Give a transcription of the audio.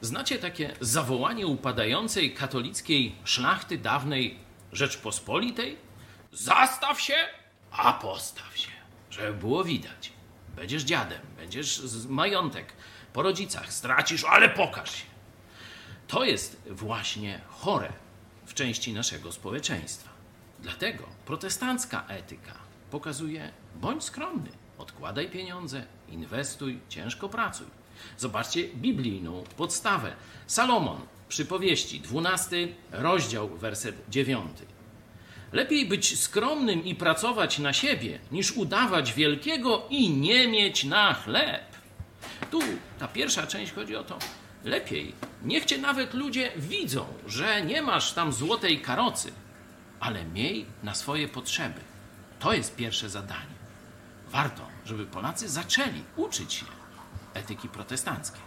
Znacie takie zawołanie upadającej katolickiej szlachty dawnej Rzeczpospolitej? Zastaw się, a postaw się, żeby było widać. Będziesz dziadem, będziesz z majątek po rodzicach, stracisz, ale pokaż się. To jest właśnie chore w części naszego społeczeństwa. Dlatego protestancka etyka pokazuje: bądź skromny, odkładaj pieniądze, inwestuj, ciężko pracuj. Zobaczcie biblijną podstawę. Salomon, przypowieści, 12 rozdział, werset 9. Lepiej być skromnym i pracować na siebie, niż udawać wielkiego i nie mieć na chleb. Tu ta pierwsza część chodzi o to, lepiej, niech cię nawet ludzie widzą, że nie masz tam złotej karocy, ale miej na swoje potrzeby. To jest pierwsze zadanie. Warto, żeby Polacy zaczęli uczyć się etyki protestanckiej.